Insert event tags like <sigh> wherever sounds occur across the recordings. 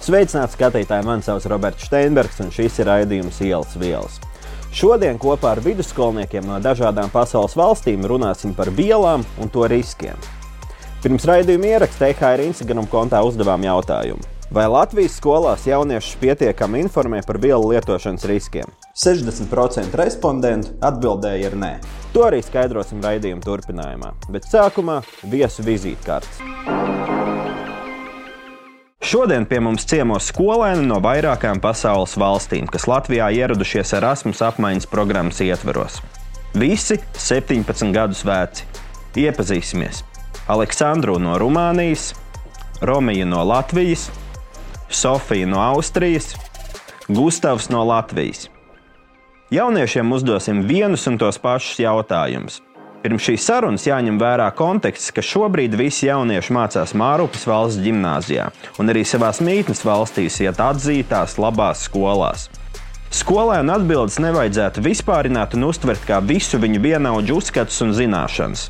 Sveicināti skatītāji! Mani sauc Roberts Steinbergs, un šis ir raidījums Ielas vielas. Šodien kopā ar vidusskolniekiem no dažādām pasaules valstīm runāsim par vielām un to riskiem. Pirms raidījuma ieraksta THR Instagram kontā uzdevām jautājumu. Vai Latvijas skolās jauniešus pietiekami informē par vielu lietošanas riskiem? 60% respondentu atbildēja ar nē. To arī skaidrosim raidījuma turpinājumā, bet sākumā viesu vizītkartes. Šodien pie mums ciemos skolēni no vairākām pasaules valstīm, kas Latvijā ieradušies Erasmus apmaiņas programmas ietveros. Visi 17 gadus veci. Iepazīsimies! Aleksandru no Rumānijas, Romija no Latvijas, Sofija no Austrijas, Gustavs no Latvijas. Jauniešiem uzdosim vienus un tos pašus jautājumus. Pirms šīs sarunas jāņem vērā konteksts, ka šobrīd visi jaunieši mācās Mārupas valsts gimnājā un arī savās mītnes valstīs iet atzītās labās skolās. Skolēnu atbildes nevajadzētu vispārināt un uztvert kā visu viņu vienaudžu uzskatus un zināšanas.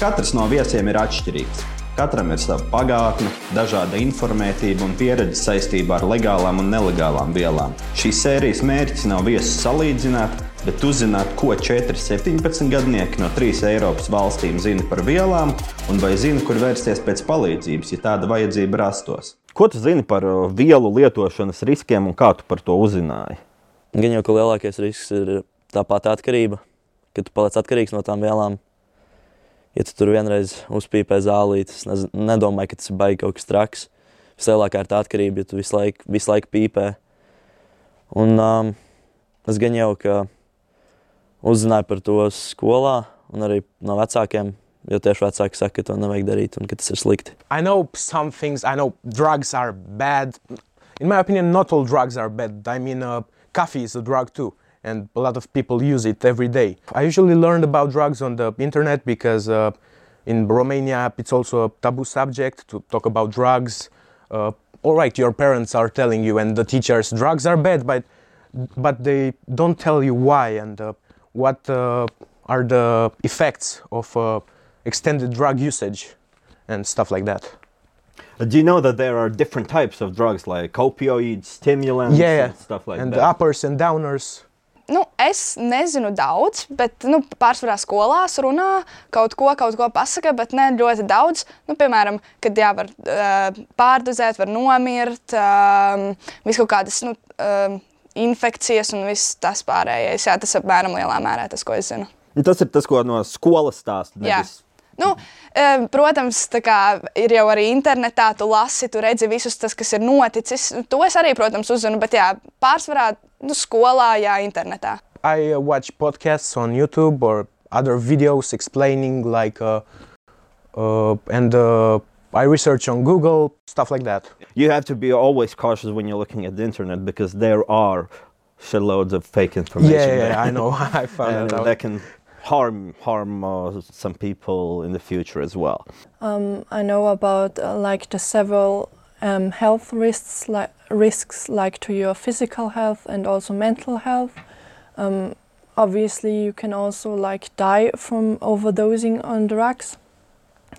Katrs no viesiem ir atšķirīgs. Katram ir sava pagātne, dažāda informētība un pieredze saistībā ar legālām un nelegālām vielām. Šīs sērijas mērķis nav viesus salīdzināt, bet uzzināt, ko 4, 17 gadnieki no trīs Eiropas valstīm zina par vielām, un vai zina, kur vērsties pēc palīdzības, ja tāda vajadzība rastos. Ko tu zini par uh, vielu lietošanas riskiem un kā tu par to uzzināji? Gan jau ka lielākais risks ir tā pati atkarība, kad tu paliec atkarīgs no tām vielām ja tu tur vienreiz uzpīpē zālīti, es nedomāju, ka tas ir baigi kaut kas traks. Vislielākā ir tā atkarība, ja tu visu laiku, visu laiku pīpē. Un um, es gan jau, ka uzzināju par to skolā un arī no vecākiem, jo tieši vecāki saka, ka to nevajag darīt un ka tas ir slikti. I know some things, I know drugs are bad. In my opinion, not all drugs are bad. I mean, uh, coffee is a drug too and a lot of people use it every day. I usually learned about drugs on the internet because uh, in Romania it's also a taboo subject to talk about drugs. Uh, all right, your parents are telling you and the teachers drugs are bad, but but they don't tell you why and uh, what uh, are the effects of uh, extended drug usage and stuff like that. Do you know that there are different types of drugs like opioids, stimulants, yeah, and stuff like and that? uppers and downers. Nu, es nezinu daudz, bet nu, pārsvarā skolās runā, kaut ko, kaut ko pasaka, bet ne ļoti daudz. Nu, piemēram, kad jā, var uh, pārdozēt, var nomirt, um, vis kaut kādas nu, um, infekcijas un viss tas pārējais. Jā, tas apmēram lielā mērā tas, ko es zinu. Tas ir tas, ko no skolas stāsta. Nevis- Nu, um, protams, tā kā ir jau arī internetā, tu lasi, tu redzi visus tas, kas ir noticis. To es arī, protams, uzzinu, bet jā, pārsvarā nu, skolā, jā, internetā. I uh, watch podcasts on YouTube or other videos explaining like uh, uh, and uh, I research on Google stuff like that. You have to be always cautious when you're looking at the internet because there are shitloads of fake information. Yeah, there. yeah, I know. <laughs> I found <laughs> and that out. that can harm harm uh, some people in the future as well. Um, I know about uh, like the several um, health risks, like risks like to your physical health and also mental health. Um, obviously, you can also like die from overdosing on drugs.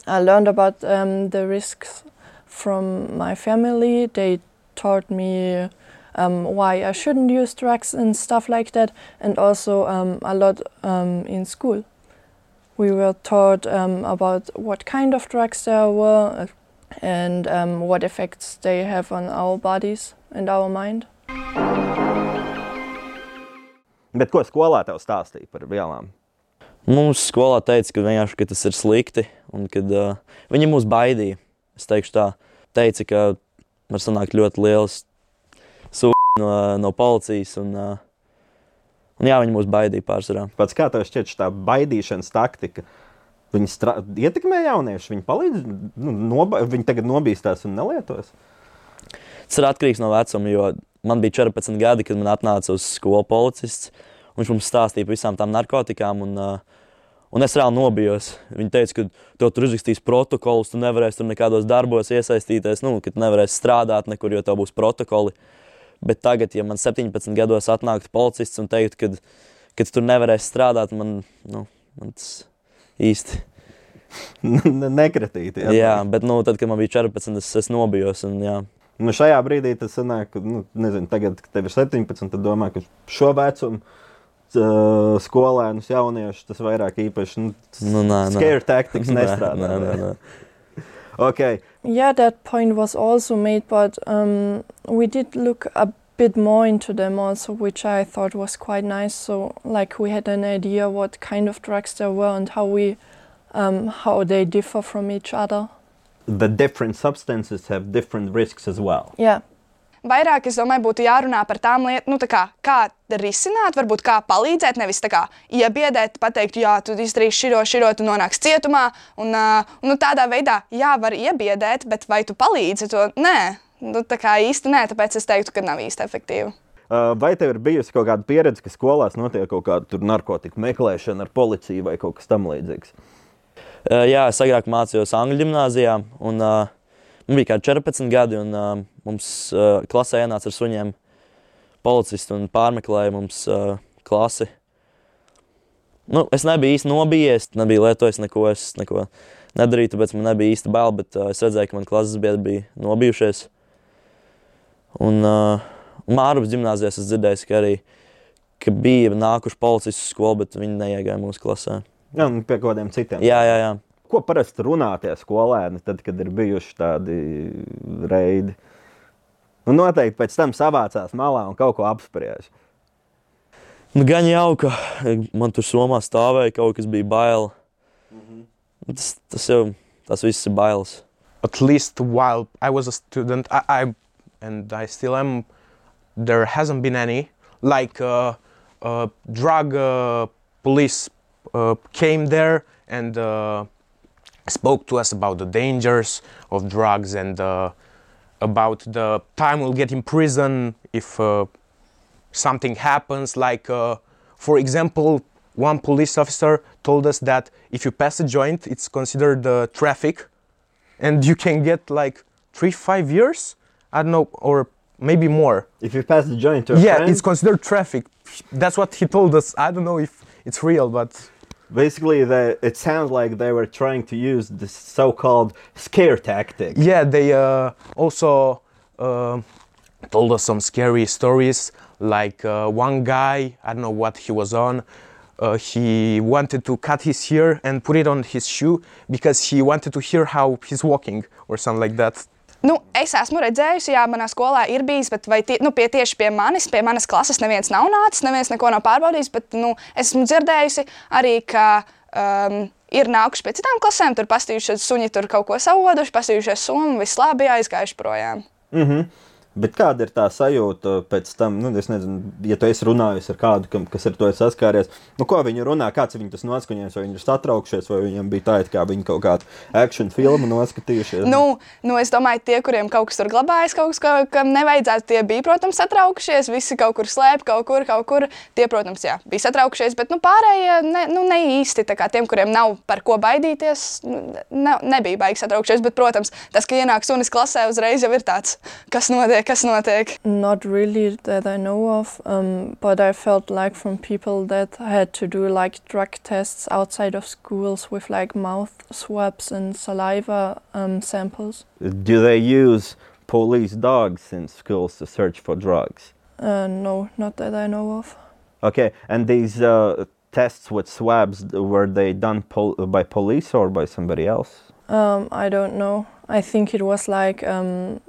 I learned about um, the risks from my family. They taught me um, why I shouldn't use drugs and stuff like that, and also um, a lot um, in school. We were taught um, about what kind of drugs there were uh, and um, what effects they have on our bodies and our mind. Bet ko skolā tev stāstīja par vielām? Mums skolā teica, ka, vienkārši, ka tas ir slikti un ka uh, viņi mūs baidīja. Es teikšu tā, teica, ka var sanākt ļoti liels sūdzības no, no policijas. Un, uh, un jā, viņi mūs baidīja pārsvarā. Pats kā tev šķiet šī baidīšanas taktika? Viņi strā... ietekmē jauniešus, viņi palīdz, nu, noba... viņi tagad nobīstās un nelietos. Tas ir atkarīgs no vecuma, jo man bija 14 gadi, kad man atnāca uz skolu policists. Viņš mums stāstīja par visām tām narkotikām. Un, uh, un es reāli nobijos. Viņi teica, ka tev tur uzrakstīs protokolus, tu nevarēsi tur nekādos darbos iesaistīties, nu, ka tu nevarēsi strādāt nekur, jo tev būs protokoli. Bet tagad, ja man 17 gados atnāktu policists un teiktu, ka, ka tu tur nevarēsi strādāt, man, nu, man tas īsti <laughs> ne- nekritīties. Jā, bet nu, tad, kad man bija 14, es, es nobijos. Un, jā. Nu, šajā brīdī tas sanāk, ka, nu, nezinu, tagad, kad tev ir 17, tad domā, ka šo vecumu uh, skolēnus, jauniešus tas vairāk īpaši nu, Nu, nē, nē. scare tactics <laughs> Nē, nestrādā. nē, nē, nē. Okay. Yeah, that point was also made, but um, we did look a bit more into them also, which I thought was quite nice. So, like, we had an idea what kind of drugs there were and how we, um, how they differ from each other. The different substances have different risks as well. Yeah, Vairāk, es domāju, būtu jārunā par tām lietām, nu, tā kā, kā risināt, varbūt kā palīdzēt, nevis tā kā iebiedēt, pateikt, jā, tu izdarīsi šito, šito, tu nonāksi cietumā. Un, uh, nu, tādā veidā, jā, var iebiedēt, bet vai tu palīdzi to? Nē, nu, tā kā īsti nē, tāpēc es teiktu, ka nav īsti efektīvi. Vai tev ir bijusi kaut kāda pieredze, ka skolās notiek kaut kāda tur narkotiku meklēšana ar policiju vai kaut kas tamlīdzīgs? Jā, es agrāk mācījos Angļu gimnājā, un uh, man bija kaut kādi 14 gadi, un uh, mums uh, klasē ienāca ar suņiem policisti un pārmeklēja mums uh, klasi. Nu, es nebiju īsti nobijies, nebiju lietojis neko, es neko nedarīju, tāpēc man nebija īsti bail, bet uh, es redzēju, ka man klases biedri bija nobijušies. Un uh, Mārupes gimnājā es dzirdēju, ka arī ka bija nākuši policisti skolu, bet viņi neiegāja mūsu klasē. Jā, pie kaut kādiem citiem. Jā, jā, jā. Ko parasti runā tie skolēni, tad, kad ir bijuši tādi reidi? Nu, noteikti pēc tam savācās malā un kaut ko apspriež. Nu, gan jau, ka man tur somā stāvēja kaut kas bija bail. Tas, tas jau tas viss ir bailes. At least while I was a student, I, I and I still am. There hasn't been any like uh, uh, drug uh, police uh, came there and uh, spoke to us about the dangers of drugs and uh, about the time we'll get in prison if uh, something happens. Like, uh, for example, one police officer told us that if you pass a joint, it's considered uh, traffic, and you can get like three, five years. I don't know, or maybe more. If you pass the joint to a Yeah, friend, it's considered traffic. That's what he told us. I don't know if it's real, but basically they, it sounds like they were trying to use this so-called scare tactic. yeah, they uh, also uh, told us some scary stories. Like uh, one guy, I don't know what he was on. Uh, he wanted to cut his hair and put it on his shoe because he wanted to hear how he's walking or something like that. Nu, es esmu redzējusi, jā, manā skolā ir bijis, bet tie, nu, pie, tieši pie manis, pie manas klases neviens nav nācis, neviens neko nav pārbaudījis. Bet nu, esmu dzirdējusi arī, ka um, ir nākuši pie citām klasēm, tur pastījušies suņi, tur kaut ko savoduši, pastījušies summu, viss labi, aizgājuši projām. Mm -hmm. Bet kāda ir tā sajūta pēc tam, nu, nezinu, ja tu esi runājis ar kādu, kam, kas ar to ir saskāries, nu, ko viņi runā, kāds viņu tas noskaņojums, vai viņi ir satraukšies, vai viņiem bija tā, kā viņi kaut kādu action filmu noskatījušies. Nu, nu, es domāju, tie, kuriem kaut kas tur glabājas, kaut kas, ka- kam nevajadzētu, tie bija, protams, satraukšies. Visi kaut kur slēp, kaut kur, kaut kur. Tie, protams, jā, bija satraukšies, bet nu, pārējie ne, nu, ne īsti. Tiem, kuriem nav par ko baidīties, nu, ne, nebija baigi satraukšies. Bet, protams, tas, ka ienāk sunis klasē, uzreiz jau ir tāds, kas notiek, kas notiek. Not really that I know of, um, but I felt like from people that had to do like drug tests outside of schools with like mouth swabs and saliva um, samples. Do they use police dogs in schools to search for drugs? Uh, no, not that I know of. Okay, and these uh, tests with swabs, were they done pol- by police or by somebody else? Um, I don't know. I think it was like um,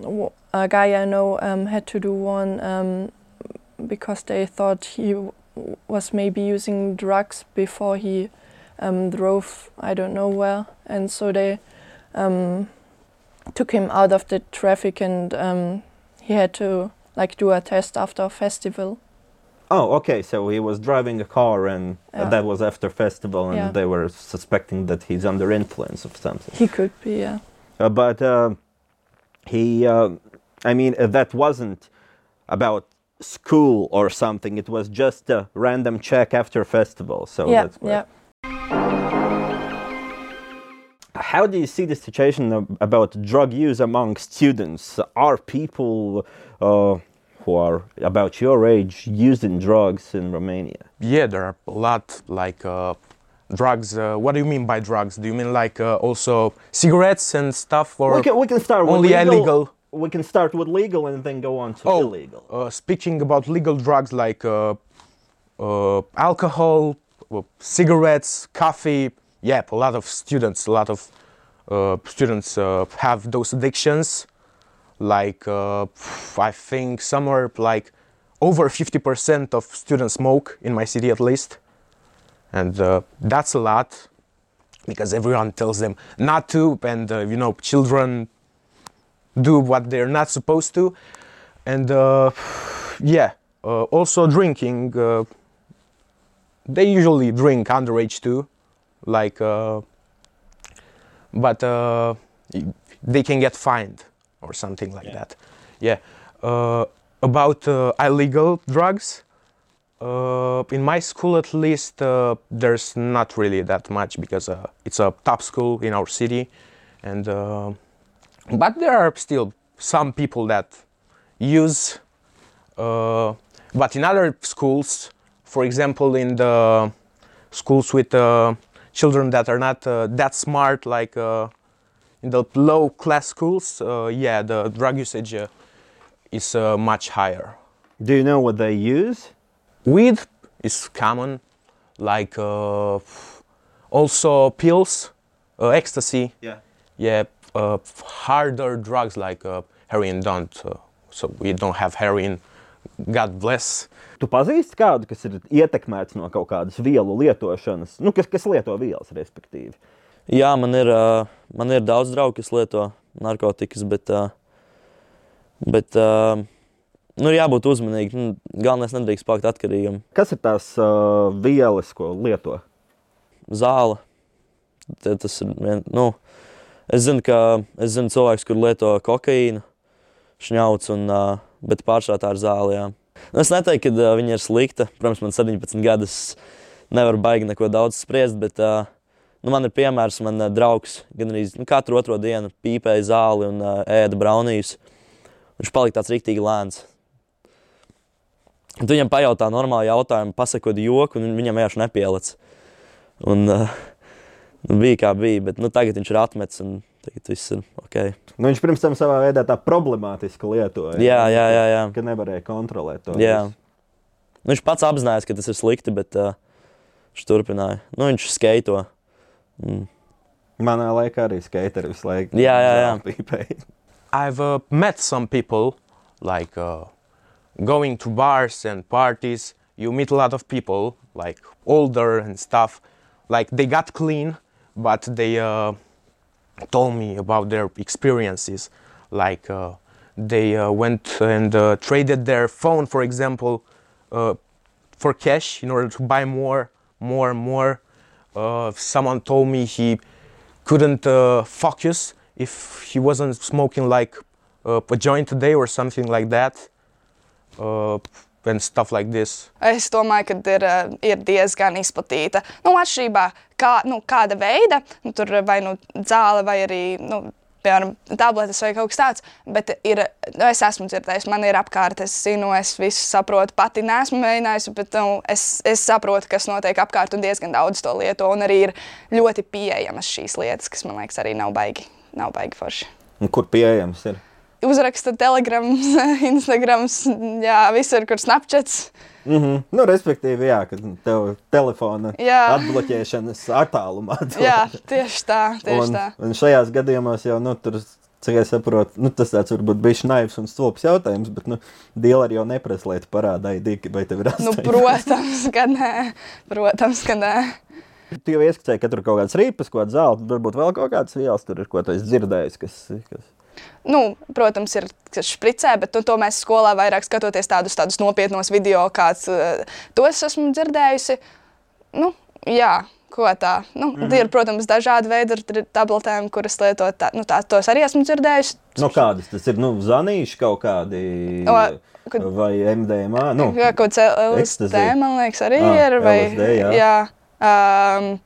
w- a guy I know um, had to do one um, because they thought he w- was maybe using drugs before he um, drove, I don't know where. And so they um, took him out of the traffic and um, he had to like do a test after a festival. Oh, okay. So he was driving a car, and Yeah. that was after festival, and Yeah. they were suspecting that he's under influence of something. He could be, yeah. Uh, but uh, he, uh, I mean, uh, that wasn't about school or something. It was just a random check after festival. So yeah, that's yeah. How do you see the situation about drug use among students? Are people uh, who are about your age using drugs in Romania? Yeah, there are a lot. Like uh, drugs. Uh, what do you mean by drugs? Do you mean like uh, also cigarettes and stuff, or We can, we can start with only legal. illegal? We can start with legal and then go on to Oh, illegal. uh, speaking about legal drugs like uh, uh, alcohol, uh, cigarettes, coffee. Yeah, a lot of students, a lot of uh, students uh, have those addictions. Like uh, I think somewhere like over 50% of students smoke in my city at least, and uh, that's a lot because everyone tells them not to, and uh, you know children do what they're not supposed to. And uh, yeah uh, also drinking uh, they usually drink underage too like uh, but uh, they can get fined or something like that. Yeah uh, about uh, illegal drugs uh, in my school at least uh, there's not really that much because uh, it's a top school in our city. And uh, but there are still some people that use uh, but in other schools for example in the schools with uh, children that are not uh, that smart like uh, in the low class schools uh, yeah the drug usage uh, is uh, much higher Do you know what they use? weed is common like uh, also pills uh, ecstasy Yeah. yeah harder drugs like uh, heroin don't uh, so we don't have heroin god bless Tu pazīsti kādu, kas ir ietekmēts no kaut kādas vielu lietošanas, nu, kas, kas lieto vielas, respektīvi. Jā, man ir, man ir daudz draugu, kas lieto narkotikas, bet, bet nu, ir jābūt uzmanīgam. Nu, galvenais nedrīkst palikt atkarīgam. Kas ir tās uh, vielas, ko lieto? Zāle. Tas ir vien, nu, es zinu, ka es zinu cilvēks, kur lieto kokaīnu, šņauts, un, bet ir zāle. Jā. Nu, es neteiktu, ka viņa ir slikta. Protams, man 17 gadus nevar baigi neko daudz spriest, bet nu, man ir piemērs, man draugs gan arī nu, katru otro dienu pīpēja zāli un ēda braunījus. Viņš palika tāds rīktīgi lēns. Tu viņam pajautā normālu jautājumu, pasakot joku, un viņam vienkārši nepielic. Un, uh, nu, bija kā bija, bet nu, tagad viņš ir atmetis un tagad viss ir ok. Nu, viņš pirms tam savā veidā tā problemātiski lietoja. Jā, jā, jā. jā. Ka nevarēja kontrolēt to. jā. visu. Nu, viņš pats apzinājās, ka tas ir slikti, bet uh, viņš turpināja. Nu, viņš skaito. Mm. Manā laikā arī skateri visu laiku. Jā, jā, jā. <laughs> Pīpēja. I've uh, met some people like uh, going to bars and parties. You meet a lot of people like older and stuff. Like they got clean, but they uh, told me about their experiences. Like uh, they uh, went and traded their phone, for example, for cash in order to buy more, more, more. Someone told me he couldn't focus if he wasn't smoking like a joint a day or something like that, and stuff like this. Es domāju, ka ir, eh, ir diezgan izplatīta. Nu, atšķirībā kā, nu, kāda veida, nu, tur vai nu zāle, vai arī nu, piemēram, tabletes vai kaut kas tāds. Bet ir, nu, es esmu dzirdējis, man ir apkārt, es zinu, es visu saprotu. Pati neesmu mēģinājusi, bet nu, es, es saprotu, kas notiek apkārt, un diezgan daudz to lieto. Un arī ir ļoti pieejamas šīs lietas, kas man liekas arī nav baigi, nav baigi forši. Un Kur pieejams ir? Uzraksta Telegram, <laughs> Instagram, jā, visur, kur Snapchats. Mm -hmm. nu, respektīvi, jā, kad tev telefona Jā. atbloķēšanas attālumā. <laughs> Jā, tieši tā, tieši un, tā. un šajās gadījumos jau nu, tur, cik es saprotu, nu, tas tāds varbūt bija naivs un stulbs jautājums, bet nu, dīleri jau neprasa, lai tu parādīji dīki, vai tev ir Nu, astoņi. protams, ka nē. Protams, ka nē. Tu jau ieskicēji, ka tur kaut kāds rīpas, kāda zelta, varbūt vēl kaut kādas vielas, tur ir ko tu dzirdējis. Kas, kas... Nu, protams, ir špricē, bet nu, to mēs skolā vairāk skatoties tādus, tādus nopietnos video, kāds uh, to es esmu dzirdējusi. Nu, jā, ko tā. Nu, mm -hmm. Ir, protams, dažādi veidi tabletēm, kuras lieto. Tā, nu, tā, tos arī esmu dzirdējusi. Nu, kādas tas ir? Nu, zanīši kaut kādi. O, kad- Vai MDMA? Nu, Jā, kaut kāds LSD, man liekas, arī Ah, ir. Vai, LSD, jā. jā um,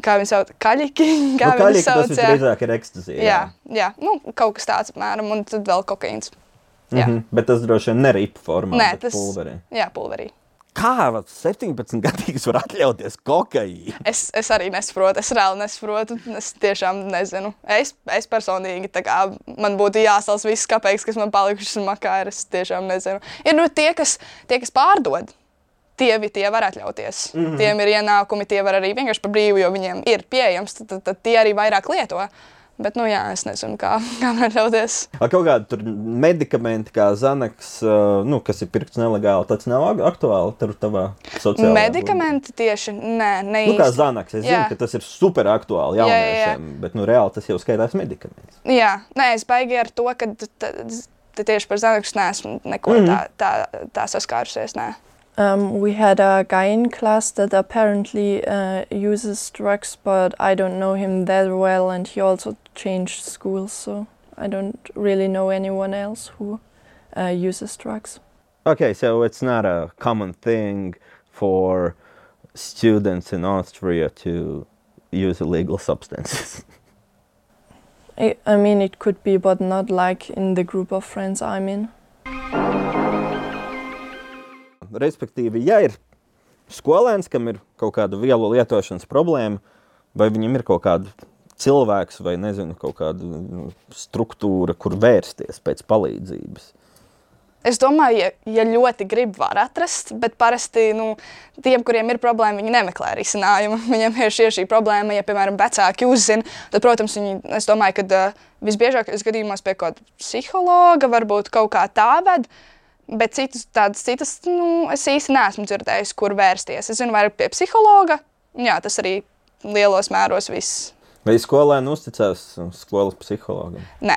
kā viņi sauc, kaļķi. <laughs> Kā nu, viņi kaļķi, sauc, tas jā. visdrīzāk ir ekstazija. Jā, jā. Nu, kaut kas tāds, apmēram, un tad vēl kokaīns. Jā, Mm -hmm. Bet tas droši vien ne ripa formā, Nē, tas- pulverī. jā pulverī. Kā 17 gadīgs var atļauties kokaīnu? Es, es arī nesaprotu, es reāli nesaprotu. Es tiešām nezinu. Es, es personīgi, tā kā man būtu jāsals viss kapeiks, kas man palikušas makā, ir, es tiešām nezinu. Ir nu, tie, kas, tie, kas pārdod. Tie, vi- tie var atļauties. Mm -hmm. Tiem ir ienākumi, tie var arī vienkārši par brīvu, jo viņiem ir pieejams. Tad, tad, tad tie arī vairāk lieto. Bet, nu, jā, es nezinu, kā, <laughs> kā var atļauties. Vai kaut kādi tur medikamenti, kā Zanaks, nu, kas ir pirkts nelegāli, tas nav ak- aktuāli tur tavā sociālajā Medikamenti tieši nē, ne Nu, kā. Zanaks, es Jā. zinu, ka tas ir super aktuāli Jā, jā, jā. jauniešiem, bet nu, reāli tas jau skaitās medikaments. Jā, nē, es baigi ar to, ka tieši par Zanaksu neesmu neko Mhm. tā, tā, tā saskārusies. Nē. Um, we had a guy in class that apparently uh, uses drugs, but I don't know him that well, and he also changed schools, so I don't really know anyone else who uh, uses drugs. Okay, so it's not a common thing for students in Austria to use illegal substances. <laughs> I, I mean, it could be, but not like in the group of friends I'm in. Respektīvi, ja ir skolēns, kam ir kaut kāda vielu lietošanas problēma, vai viņam ir kaut kāda cilvēks vai nezinu, kaut kāda nu, struktūra, kur vērsties pēc palīdzības. Es domāju, ja, ja ļoti grib, var atrast, bet parasti nu, tiem, kuriem ir problēma, viņi nemeklē risinājumu. <laughs> Viņiem ir šie, šī problēma, ja, piemēram, vecāki uzzina, tad, protams, viņi, es domāju, ka uh, visbiežākajos gadījumos pie kaut kāda psihologa varbūt kaut kā tā ved. Bet citas, tādas citas, nu, es īsti neesmu dzirdējis, kur vērsties. Es zinu, vairāk pie psihologa. Jā, tas arī lielos mēros viss. Vai skolēni uzticās skolas psihologam? Nē,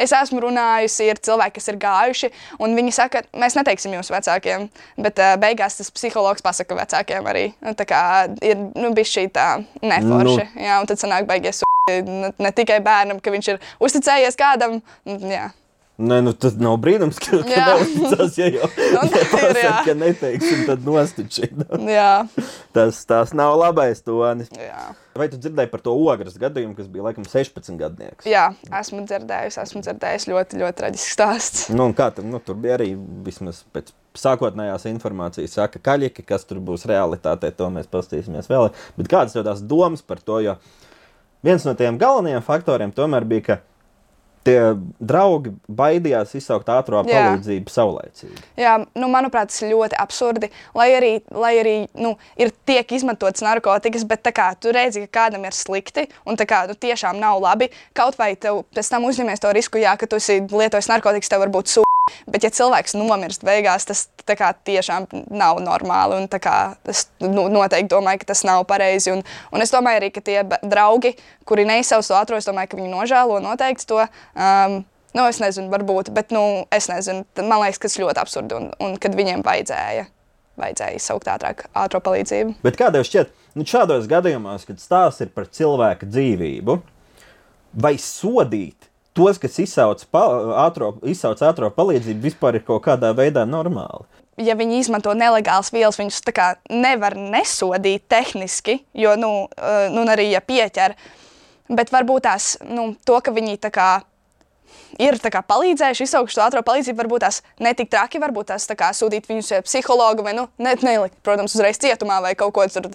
es esmu runājusi ar cilvēkiem, kas ir gājuši, un viņi saka, mēs neteiksim jūsu vecākiem, bet uh, beigās tas psihologs pasaka vecākiem arī. Nu, Tā kā ir nu, bijis šī tā neforši. Nu. Jā, un tad sanāk beigies ne, ne tikai bērnam, ka viņš ir uzticējies kādam. Jā. Nē, nu tas nav brīnums, ka, Jā. neuzticās, ja jau <laughs> Nu, tā <laughs> ja pasaka, jā. ka neteiksim, tad nostičina. Jā, <laughs> Tas, tas nav labais tonis. jā. Vai tu dzirdēji par to ogres gadījumu, kas bija laikam 16 gadnieks? jā, esmu dzirdējusi, esmu dzirdējusi ļoti, ļoti traģisks stāsts. Nu, kā tur, nu, tur bija arī vismaz pēc sākotnējās informācijas, saka, kaļķi, kas tur būs realitātē, to mēs paskatīsimies vēl. Bet kādas ir tās domas par to? Jo viens no tiem galvenajiem faktoriem tomēr bija, ka tie draugi baidījās izsaukt ātrā palīdzību saulēcīgi. Jā, nu, manuprāt, tas ir ļoti absurdi. Lai arī, lai arī nu, ir tiek izmantotas narkotikas, bet kā tu redzi, ka kādam ir slikti un kā nu, tiešām nav labi, kaut vai tev pēc tam uzņemies to risku, jā, ka tu esi lietojis narkotikas, tev var būt sūdi. Bet, ja cilvēks nomirst beigās, tas kā, tiešām nav normāli. un kā Es nu, noteikti domāju, ka tas nav pareizi. Un, un es domāju arī, ka tie draugi, kuri neizsauc to ātrā, es domāju, ka viņi nožēlo noteikti to. Um, Nu, es nezinu, varbūt, bet nu, es nezinu. Man liekas, ka tas ļoti absurdi un, un kad viņiem vajadzēja, vajadzēja izsaukt ātrāk, ātrā palīdzību. Bet kā tev šķiet, nu, šādos gadījumos, kad stāsts ir par cilvēka dzīvību, vai sodīt tos, kas izsauc pa- ātro, izsauc ātrā palīdzību, vispār ir kaut kādā veidā normāli? Ja viņi izmanto nelegālas vielas, viņus tā kā nevar nesodīt tehniski, jo, nu, eh, nu arī ja pieķer. Bet varbūt tās, nu, to, ka viņi tā kā ir kā, palīdzējuši izsaukt šo ātrā palīdzību, varbūt tās netik traki, varbūt tās tā kā, sūtīt viņus pie psihologa vai, nu, ne, nelikt, protams, uzreiz cietumā vai kaut ko, tur,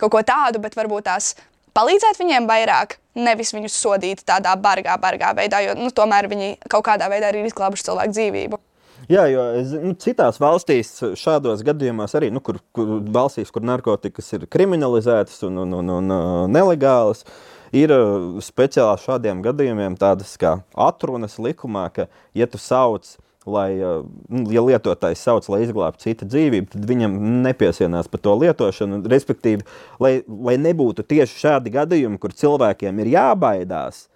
kaut ko tādu, bet varbūt tās palīdzēt viņiem vairāk, nevis viņus sodīt tādā bargā, bargā veidā, jo nu, tomēr viņi kaut kādā veidā ir izglābuši cilvēku dzīvību. Jā, jo nu, citās valstīs šādos gadījumos arī, nu, kur, kur valstīs, kur narkotikas ir kriminalizētas un, un, un, un uh, nelegālas, ir uh, speciāli šādiem gadījumiem tādas kā atrunas likumā, ka, ja tu sauc, lai, nu, ja lietotājs sauc, lai izglābtu citu dzīvību, tad viņam nepiesienās par to lietošanu. Respektīvi, lai, lai nebūtu tieši šādi gadījumi, kur cilvēkiem ir jābaidās,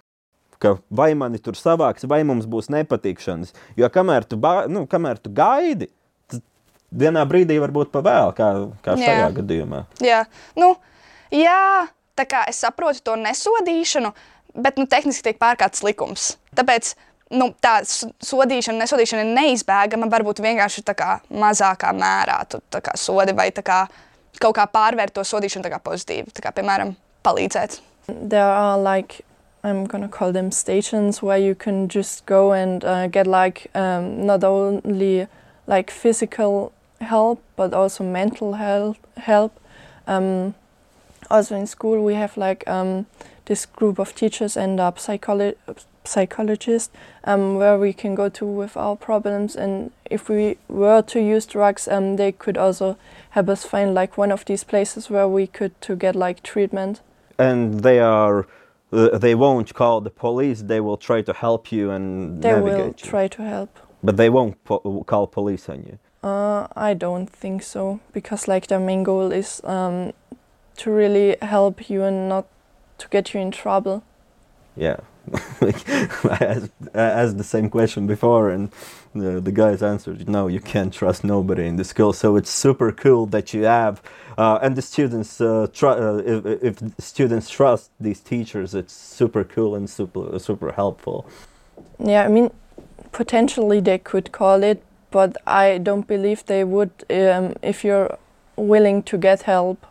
ka vai mani tur savāks, vai mums būs nepatikšanas. Jo kamēr tu, ba, nu, kamēr tu gaidi, tad vienā brīdī var būt pa vēl, kā, kā šajā Jā. gadījumā. Jā, nu, jā, tā kā es saprotu to nesodīšanu, bet nu, tehniski tiek pārkāpts likums. Tāpēc nu, tā s- sodīšana, nesodīšana ir neizbēgama. Varbūt vienkārši tā kā mazākā mērā tu tā kā sodi vai tā kā kaut kā pārvērt to sodīšanu tā kā pozitīvi. Tā kā, piemēram, palīdzēt. There are like I'm gonna call them stations where you can just go and uh, get like um, not only like physical help, but also mental health help. Um, also in school, we have like um, this group of teachers and a psycholo- psychologist um, where we can go to with our problems. And if we were to use drugs, um, they could also help us find like one of these places where we could to get like treatment. And they are. Uh, they won't call the police. They will try to help you and They will you. try to help. But they won't po- call police on you. Uh, I don't think so because like their main goal is um, to really help you and not to get you in trouble. Yeah. <laughs> I asked, I asked the same question before, and the, the guys answered, "No, you can't trust nobody in the school." So it's super cool that you have, uh, and the students, uh, tr- uh, if, if students trust these teachers, it's super cool and super super helpful. Yeah, I mean, potentially they could call it, but I don't believe they would um, if you're willing to get help.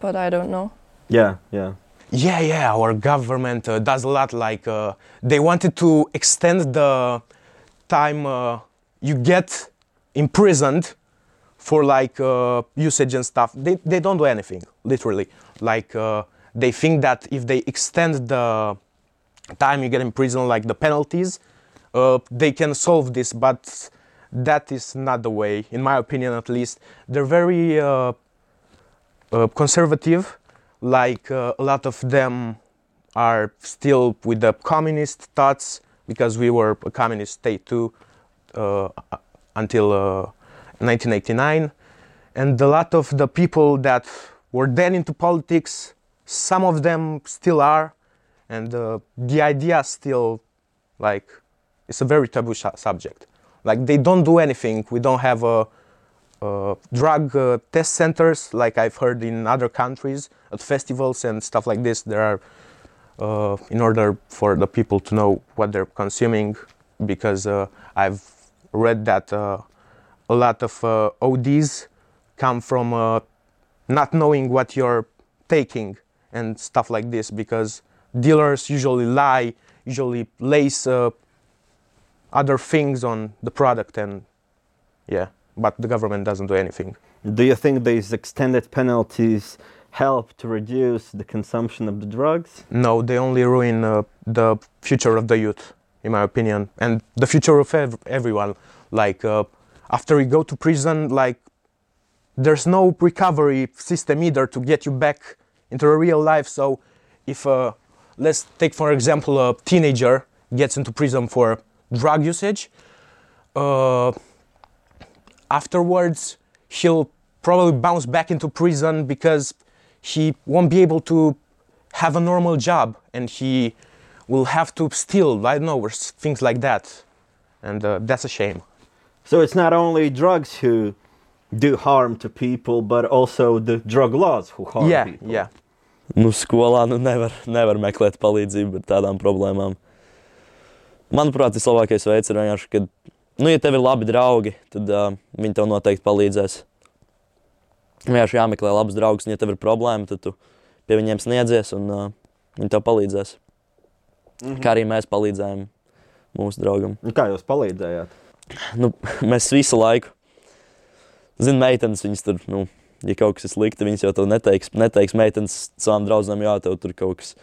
But I don't know. Yeah, yeah. Yeah, yeah, our government uh, does a lot. Like, uh, they wanted to extend the time uh, you get imprisoned for like uh, usage and stuff. They, they don't do anything, literally. Like, uh, they think that if they extend the time you get in prison, like the penalties, uh, they can solve this, but that is not the way, in my opinion at least. They're very conservative, like uh, a lot of them are still with the communist thoughts because we were a communist state too uh, until uh, 1989 and a lot of the people that were then into politics some of them still are. And uh, the idea still like it's a very taboo subject. Like they don't do anything. We don't have a drug uh, test centers, like I've heard in other countries at festivals and stuff like this. There are, uh, in order for the people to know what they're consuming, because uh, I've read that uh, a lot of uh, ODs come from uh, not knowing what you're taking and stuff like this, because dealers usually lie, usually lace uh, other things on the product, and yeah but the government doesn't do anything. Do you think these extended penalties help to reduce the consumption of the drugs? No, they only ruin uh, the future of the youth, in my opinion, and the future of ev- everyone. Like uh, after you go to prison, like there's no recovery system either to get you back into a real life. So if uh, let's take for example a teenager gets into prison for drug usage. Uh, afterwards he'll probably bounce back into prison because he won't be able to have a normal job and he will have to steal i don't know or s- things like that and uh, that's a shame So it's not only drugs who do harm to people, but also the drug laws who harm yeah people. yeah Nu, skolā nu, nevar, nevar meklēt palīdzību ar tādām problēmām. Manuprāt, vislabākais veids ir vienkārši, kad, nu, ja tev ir labi draugi, tad uh, viņi tev noteikti palīdzēs. Vienkārši jāmeklē labs draugs, un, ja tev ir problēma, tad tu pie viņiem sniedzies, un uh, viņi tev palīdzēs. Mm -hmm. Kā arī mēs palīdzējām mūsu draugam. Un Kā jūs palīdzējāt? nu, <laughs> mēs visu laiku, zinām, meitenes, viņas tur, nu, ja kaut kas ir slikti, viņas jau to neteiks, neteiks meitenes savām draudzēm, jā, tev tur kaut kas,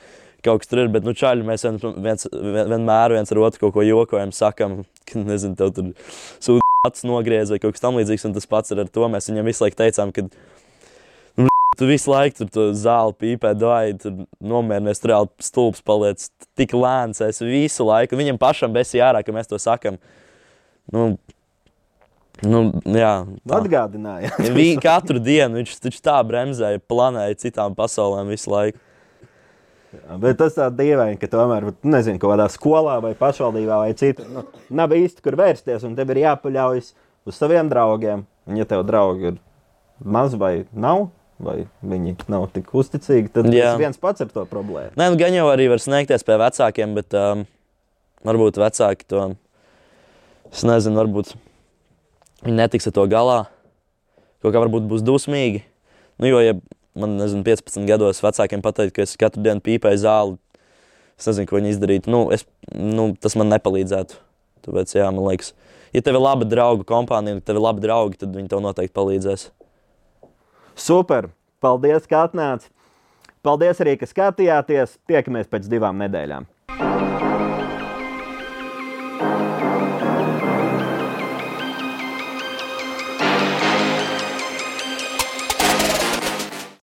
kaut kas tur ir. Bet, nu, čaļi, mēs vien, viens, vien, vienmēr viens ar otru kaut ko jokojam, sakam, ka, nezinu, tev tur sūdi acis nogriez vai kaut kas tamlīdzīgs, un tas pats ir ar to. Mēs viņam visu laiku teicām, ka, nu, <laughs> tu visu laiku tur to zāli pīpē, dāji, tur nomierinies, tur reāli stulbs paliec, tik lēns, es visu laiku, un viņam pašam besi ārā, ka mēs to sakam. Nu, nu, jā, tā. Atgādināja. Katru dienu viņš tā bremzēja, planēja citām pasaulēm visu laiku. Bet tas tā dīvaini, ka tomēr, vat, nezinu, kaut kādā skolā vai pašvaldībā vai citur, nu, nav īsti kur vērsties, un tev ir jāpaļaujas uz saviem draugiem. Un, ja tev draugi ir maz vai nav, vai viņi nav tik uzticīgi, tad Jā. tas viens pats ar to problēmu. Nē, nu, gan jau arī var sniegties pie vecākiem, bet um, varbūt vecāki to, es nezinu, varbūt viņi netiks ar to galā. Kaut kā varbūt būs dusmīgi. Nu, jo, ja man, nezinu, 15 gados vecākiem pateikt, ka es katru dienu pīpēju zāli, es nezinu, ko viņi izdarītu. Nu, es, nu, tas man nepalīdzētu. Tāpēc, jā, man liekas, ja tev ir laba draugu kompānija, un tev ir labi draugi, tad viņi tev noteikti palīdzēs. Super! Paldies, ka atnācāt! Paldies arī, ka skatījāties! Tiekamies pēc divām nedēļām!